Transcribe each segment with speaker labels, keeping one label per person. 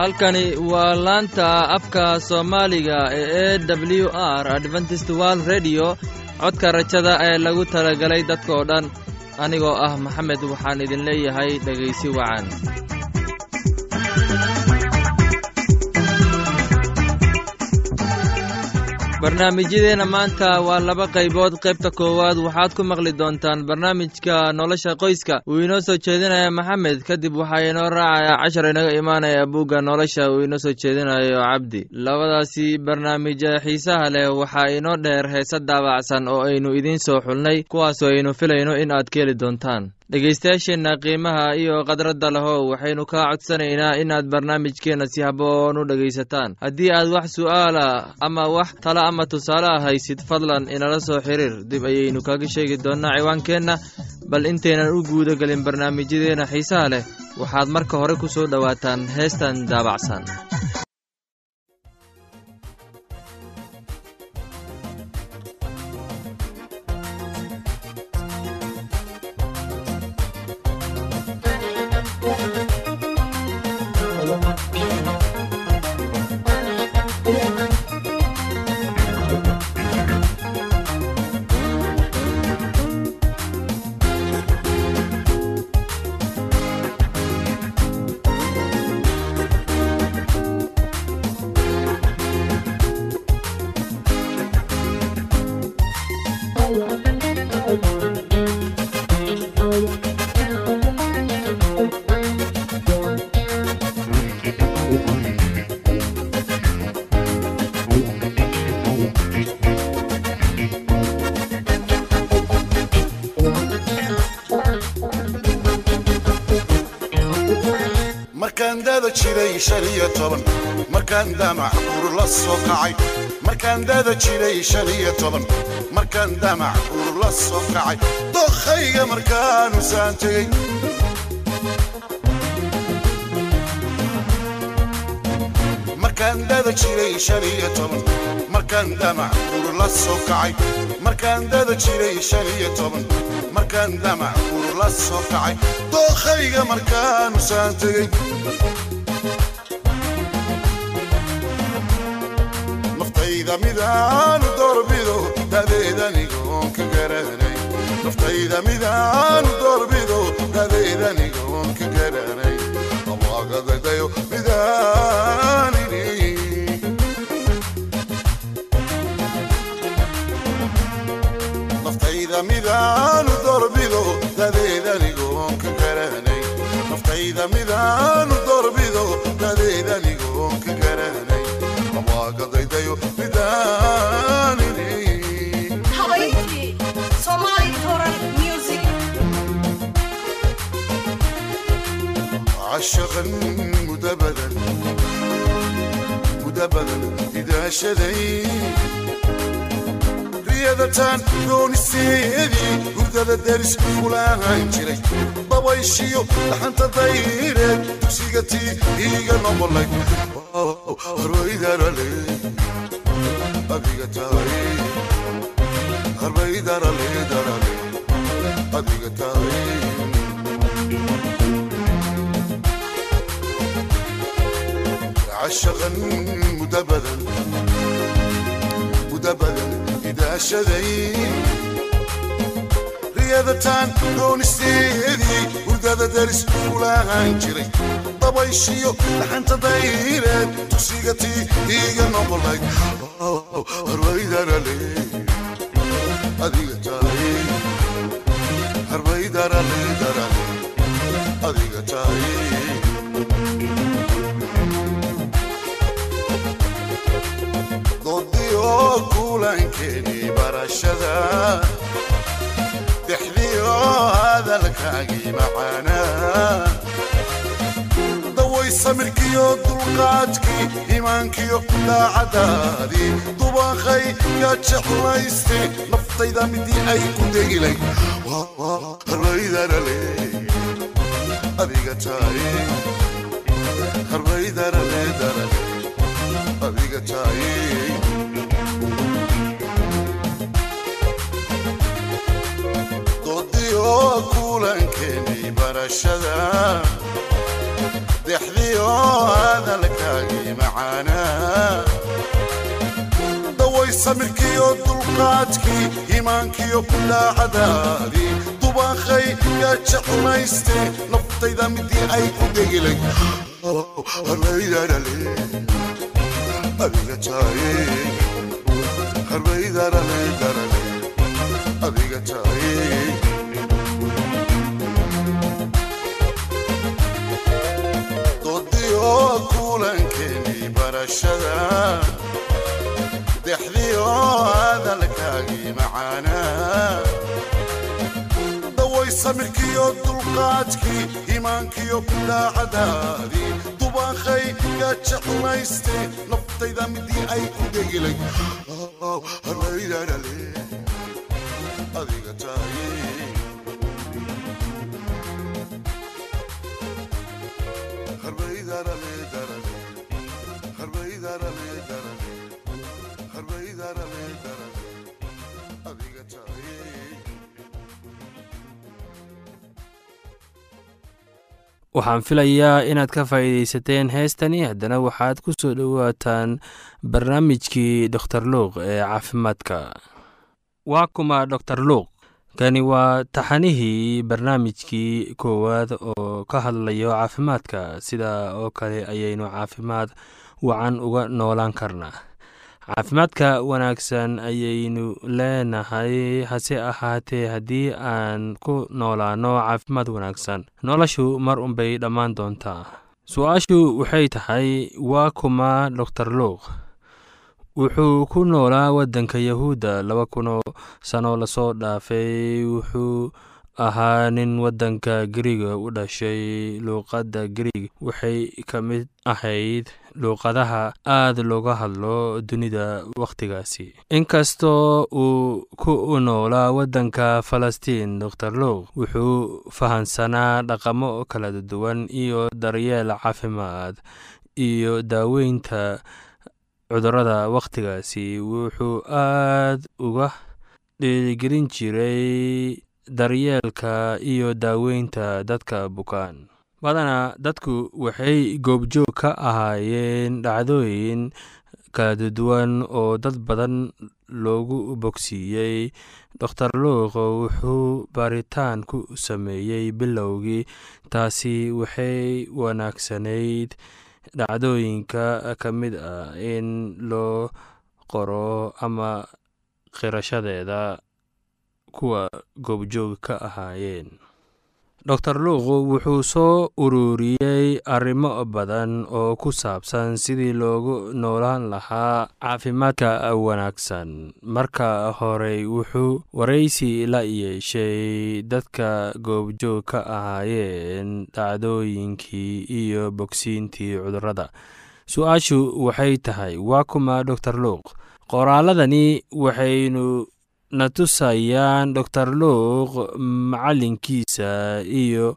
Speaker 1: halkani waa laanta afka soomaaliga ee e w r adventist world redio codka rajada ee lagu talagalay dadka oo dhan anigoo ah maxamed waxaan idin leeyahay dhegaysi wacan barnaamijyadeenna maanta waa laba qaybood. Qaybta koowaad waxaad ku maqli doontaan barnaamijka nolosha qoyska. Uu inoo soo jeedinaya maxamed kadib waxaa inoo raacaya cashar inaga imaanaya bugga nolosha. Uu inoo soo jeedinayo cabdi. Labadaasi barnaamij xiisaha leh waxaa inoo dheer heese daabacsan oo aynu idiin soo xulnay kuwaasoo aynu filayno in aad ka heli doontaan dhegaystayaasheenna qiimaha iyo khadradda lehow waxaynu kaa codsanaynaa inaad barnaamijkeenna si haboon u dhegaysataan. Haddii aad wax su'aala ama wax tala ama tusaale ah haysid fadlan inala soo xiriir. Dib ayaynu kaga sheegi doonnaa ciwaankeenna. Bal intaynan u guuda gelin barnaamijyadeenna xiisaha leh waxaad marka hore ku soo dhowaataan heestan daabacsan
Speaker 2: toban. Markaan damac buur la soo kacay. Markaan dada jiray shan iyo toban. Markaan damac buur la soo kacay. Dokhayga markaanu saan tegey markaan dada jiray shan iyo toban. Markaan damac buur la soo kacay. Markaan dada jiray shan iyo toban. Markaan damac buur la soo kacay. Dookhayga markaanu saan tegey naftayda midaanu doorbido dadeedanigoon ka garanay naftayda midaanu عشقا مدبدا مدبدا إذا شذي riyadataan doonisteedii hurdada daris kulaan jiray dabayshiyo dhaxanta dayreed dugsiga tii iiga noqolay harbaydarale adiga tahay harbaydarale darale adiga tahay عشقا مدبدا مدبدا إذا شذي riyadataan doonisteedii hurdada daris kulaan jiray dabayshiyo dhaxanta dayreed dugsiga tii iiga noqolay harbaydarale adiga tahay harbaydarale darale adiga tahay hadalkaagii macaanaa daway samirkiyo dulqaadkii iimaankiyo daacadaadii dubaqay yaa jeclaystay naftayda midii ay ku degilay harbaydarale adiga tahay harbaydarale darale adiga doodiyo kulankeenii barashada dexdiyo hadalkaagii macaanaa daway samirkiyo dulqaadkii iimaankiyo kulaacadaadii dubaakhay yaa jeclayste naftayda midii ay ku degilay adiga taaye barashada dexdiyo hadalkaagii macaanaa daway samirkiyo dulqaadkii iimaankiyo kulaacadaadii dubaakhay yaa jeclayste naftayda midii ay ku degilay harbaydarale darale adiga
Speaker 3: waxaan filayaa inaad ka faa'iidaysateen heestani. Haddana waxaad ku soo dhowaataan barnaamijkii doktor luuq ee caafimaadka. Waa kuma doktor luuq. Kani waa taxanihii barnaamijkii koowaad oo ka hadlayo caafimaadka. Sida oo kale ayaynu caafimaad wacan uga noolaan karnaa caafimaadka wanaagsan ayaynu leenahay hase ahaatee haddii aan ku noolaano caafimaad wanaagsan. Noloshu mar unbay dhammaan doontaa. Su'aashu waxay tahay waa kuma doktor luuq wuxuu ku noolaa waddanka yahuudda laba kunoo sano la soo dhaafay. Wuxuu ahaa nin waddanka gariga u dhashay luuqadda gariig waxay ka mid ahayd luuqadaha aad looga hadlo dunida wakhtigaasi inkastoo uu ku noolaa waddanka falastiin doktor luuq wuxuu fahansanaa dhaqamo kala duwan iyo daryeel caafimaad iyo daaweynta cudurrada wakhtigaasi wuxuu aad uga dhiirigelin jiray daryeelka iyo daaweynta dadka bukaan. Badanaa dadku waxay goobjoog ka ahaayeen dhacdooyin kala duwan oo dad badan loogu bogsiiyey. Doktor luuqo wuxuu baaritaan ku sameeyey bilowgii taasi waxay wanaagsanayd dhacdooyinka ka mid ah in loo qoro ama qirashadeeda kuwa goobjoog ka ahaayeen. Doktor luuqu wuxuu soo ururiyey arrimo badan oo ku saabsan sidii loogu noolaan lahaa caafimaadka wanaagsan. Marka horey wuxuu waraysi la yeeshay dadka goobjoog ka ahaayeen dhacdooyinkii iyo bogsiintii cudurrada. Su'aashu waxay tahay waa kuma doktor luuq qoraaladani waxaynu na tusayaan doktor luuq macalinkiisa iyo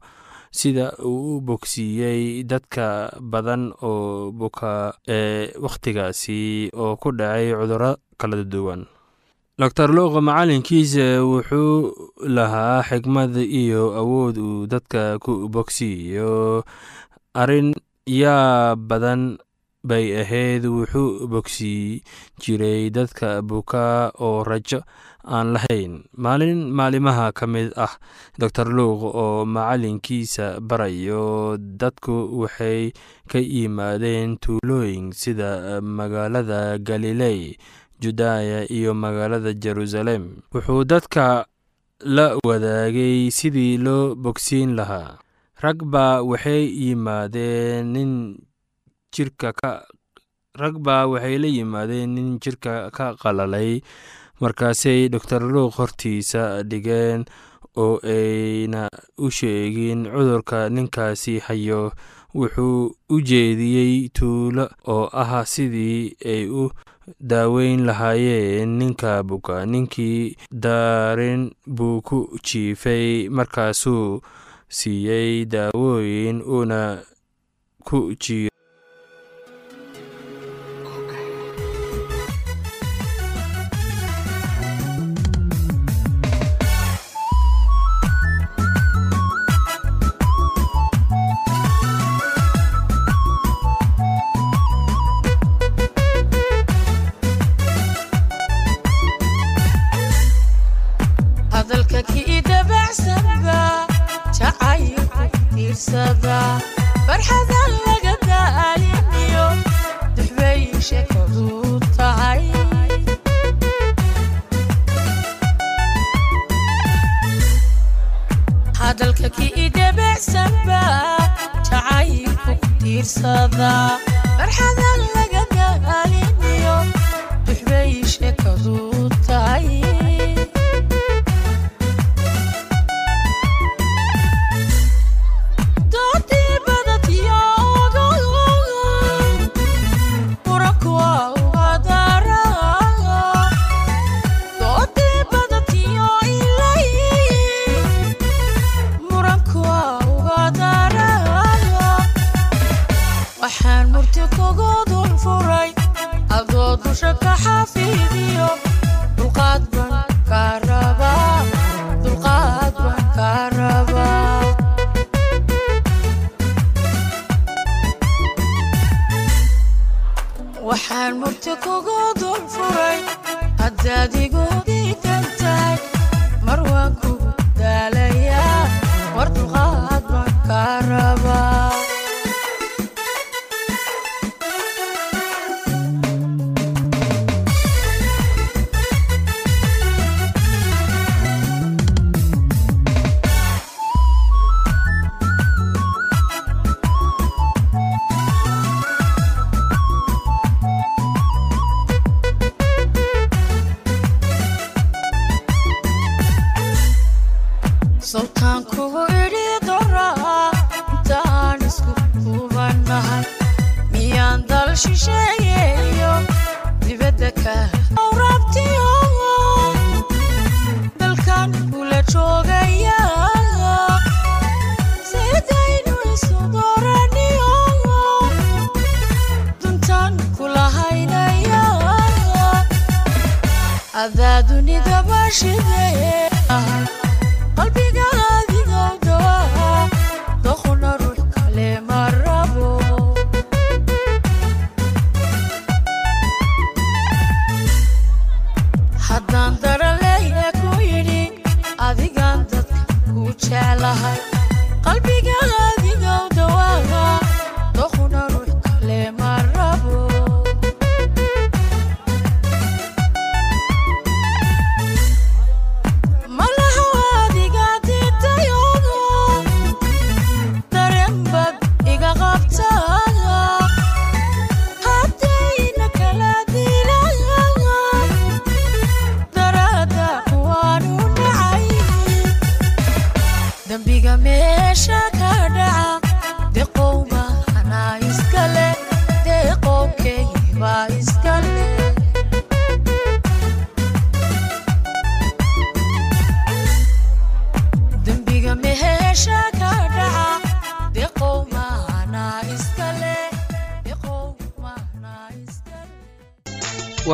Speaker 3: sida uu u bogsiiyey dadka badan oo buka ee wakhtigaasi oo ku dhacay cudurro kala duwan. Doktor luuq macalinkiisa wuxuu lahaa xigmad iyo awood uu dadka ku bogsiiyo arrin yaa badan bay ahayd wuxuu bogsii jiray dadka buka oo rajo aan lahayn. Maalin maalimaha ka mid ah doktor luuq oo macalinkiisa barayo dadku waxay ka yimaadeen tuulooyin sida magaalada galiley judaya iyo magaalada jerusalem. Wuxuu dadka la wadaagay sidii loo bogsiin lahaa. Rag baa waxay yimaadeen nin jirka ka rag waxay la yimaadeen nin jirka ka qalalay. Markaasay doktor luuq hortiisa dhigeen oo ayna u sheegin cudurka ninkaasi hayo. Wuxuu u jeediyey tuulo oo ah sidii ay u daaweyn lahaayeen ninka buka. Ninkii daarin buu ku jiifay markaasuu siiyey daawooyin uuna ku jiyo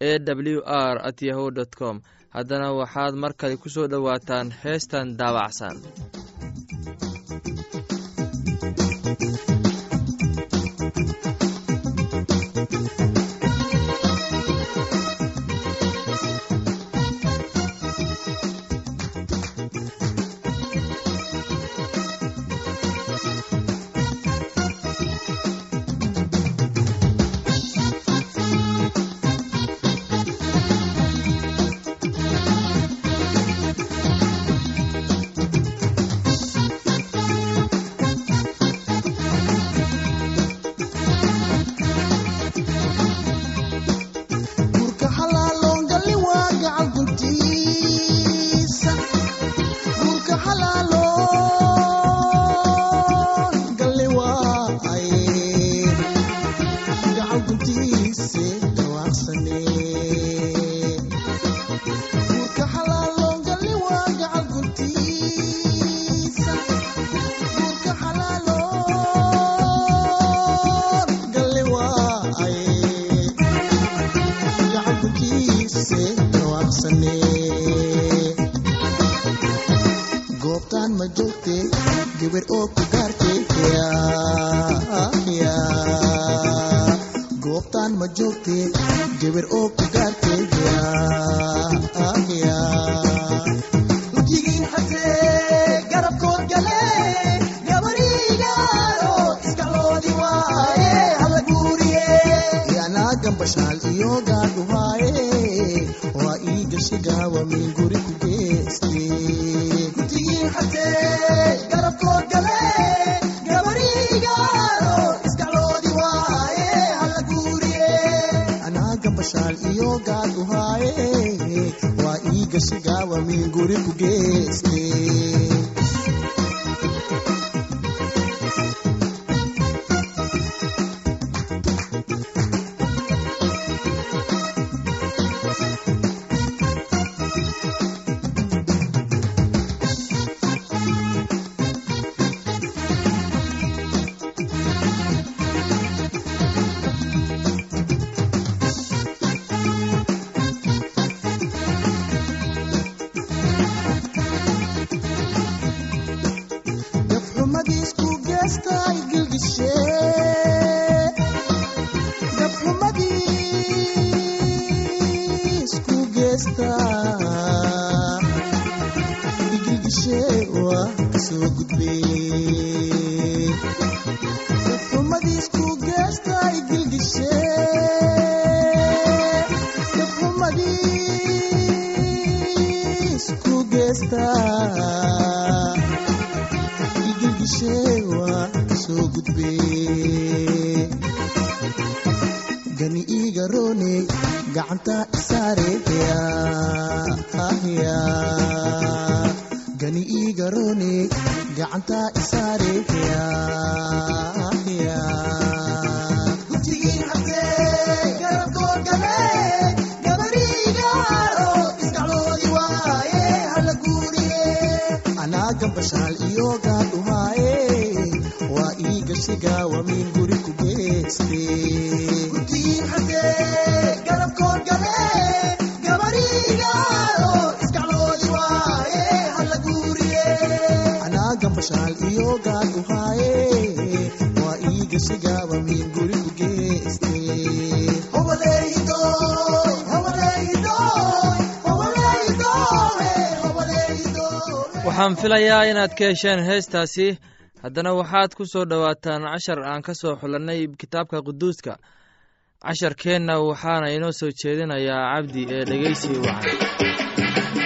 Speaker 1: e w r at yahu com. Haddana waxaad mar kale ku soo dhowaataan heestan daabacsan
Speaker 4: gambashaal iyo gaadhu haaye waa ii gashi gaawa min guri ku geestee
Speaker 1: waxaan filayaa inaad ka hesheen heestaasi. Haddana waxaad ku soo dhowaataan cashar aan ka soo xulannay kitaabka quduuska. Casharkeenna waxaana inoo soo jeedinayaa cabdi ee dhegeysi wacan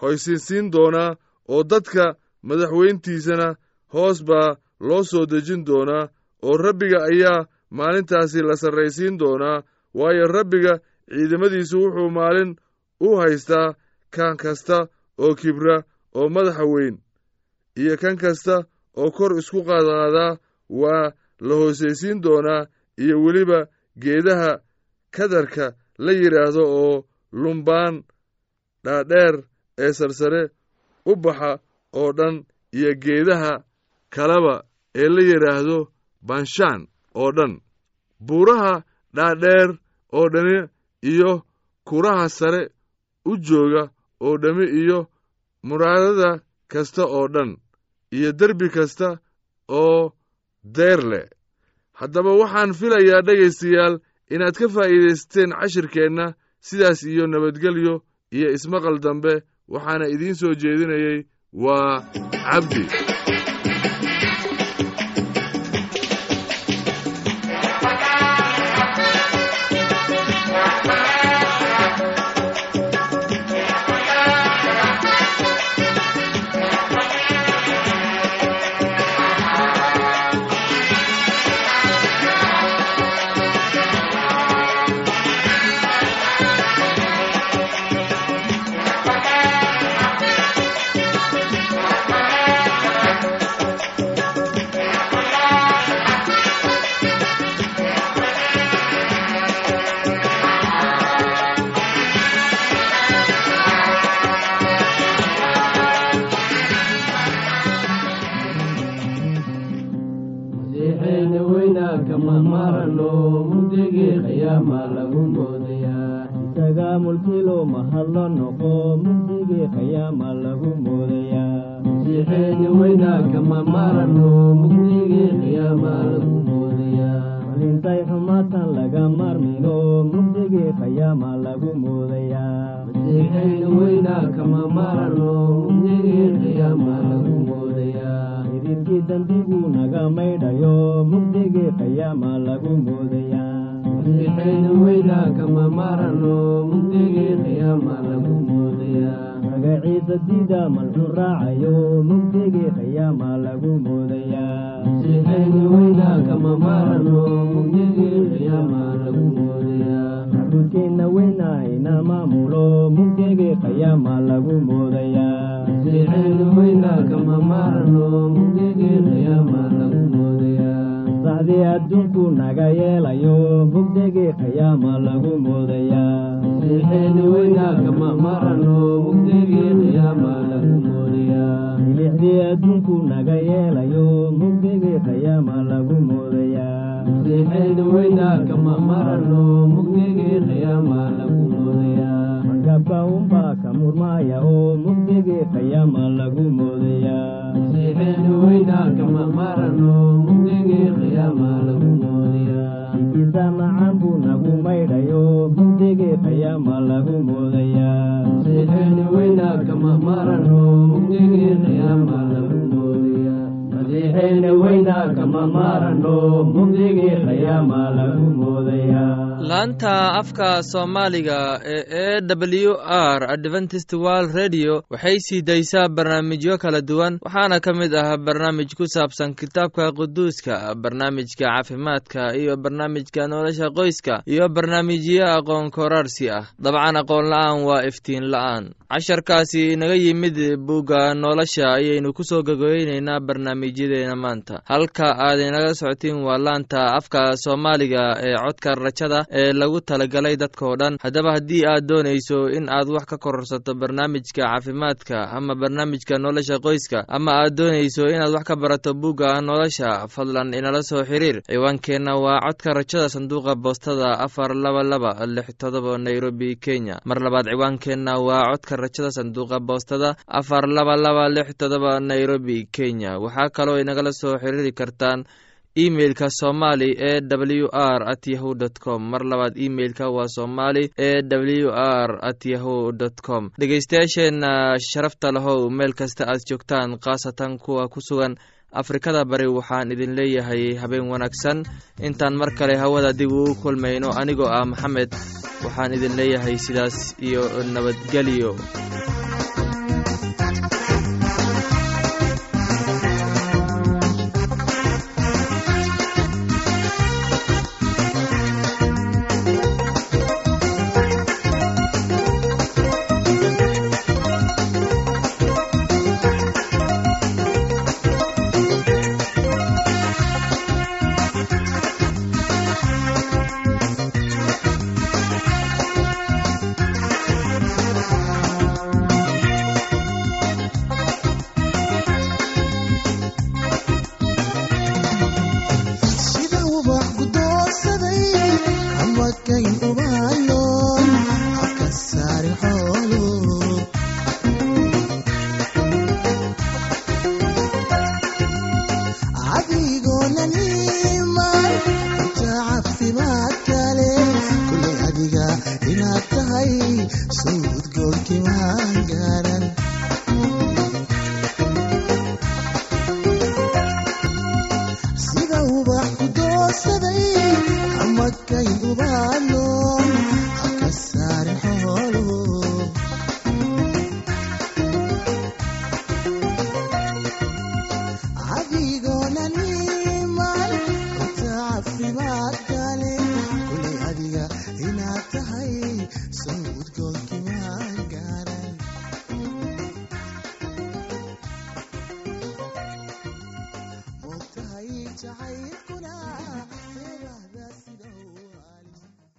Speaker 5: hoysinsiin doonaa oo dadka madaxweyntiisana hoos baa loo soo dejin doonaa oo rabbiga ayaa maalintaasi la sarraysiin doonaa waayo rabbiga ciidamadiisu wuxuu maalin u haystaa kan kasta oo kibra oo madaxa weyn iyo kan kasta oo kor isku qaadqaadaa waa la hoosaysiin doonaa iyo weliba geedaha kadarka la yidhaahdo oo lumbaan dhaadheer ee sarsare u baxa oo dhan iyo geedaha kaleba ee la yidhaahdo banshaan oo dhan. Buuraha dhaadheer oo dhani iyo kuraha sare u jooga oo dhammi iyo muraadada kasta oo dhan iyo derbi kasta oo deer leh. Haddaba waxaan filayaa dhegaystayaal inaad ka faa'iidaysateen cashirkeenna sidaas iyo nabadgelyo iyo ismaqal dambe waxaana idiin soo jeedinayey waa cabdi
Speaker 6: kama marano mugdigii qiyaama lagu moodayaa xiriirkii dembigu naga maydhayo mugdigii qiyaama lagu moodayaa masiixeena weynaa kama marano mugdigii qiyaama lagu moodayaa. Magaciisa diida malxun raacayo mugdigii qiyaama lagu moodayaa. Masiixeena weynaa kama marano mugdigii qiyaama lagu moodayaa. Xaruudkeenna weynaa ina maamulo mugdigii qiyaama lagu moodayaa saxdii adduunku naga yeelayo mugdigii qiyaama lagu milixdii adduunku naga yeelayo mugdigii qiyaama lagu moodayaa markabka unbaa ka murmaaya oo mugdigii qiyaama lagu kiisa macan buu nagu maydhayo mugdigii qiyaama lagu moodayaa
Speaker 1: laanta afka soomaaliga ee e w r adventist world radio waxay sii daysaa barnaamijyo kala duwan waxaana ka mid ah barnaamij ku saabsan kitaabka quduuska barnaamijka caafimaadka iyo barnaamijka nolosha qoyska iyo barnaamijyo aqoon koraarsi ah. Dabcan aqoon la'aan waa iftiin la'aan casharkaasi inaga yimid bugga nolosha ayaynu ku soo gogoyneynaa barnaamijyadeena maanta. Halka aad inaga socotiin waa laanta afka soomaaliga ee codka rajada ee lagu talagalay dadkao dhan. Haddaba haddii aad doonayso in aad wax ka kororsato barnaamijka caafimaadka ama barnaamijka nolosha qoyska ama aad doonayso inaad wax ka barato bugga nolosha fadlan inala soo xiriir. Ciwaankeenna waa codka rajada sanduuqa boostada afar laba laba lix todoba nairobi kenya. Mar labaad ciwaankeenna waa codka rajada sanduuqa boostada afar laba laba lix todoba nairobi kenya. Waxaa kaloo inagala soo xiriiri kartaan emeilka somali e w r at yahu dt com. Mar labaad emeilka waa somali e w r at yahu dt com. Dhegeystayaasheenna sharafta lahow meel kasta aad joogtaan khaasatan kuwa ku sugan afrikada bari waxaan idin leeyahay habeen wanaagsan. Intaan mar kale hawada dib ugu kulmayno anigoo ah maxamed waxaan idin leeyahay sidaas iyo nabadgelyo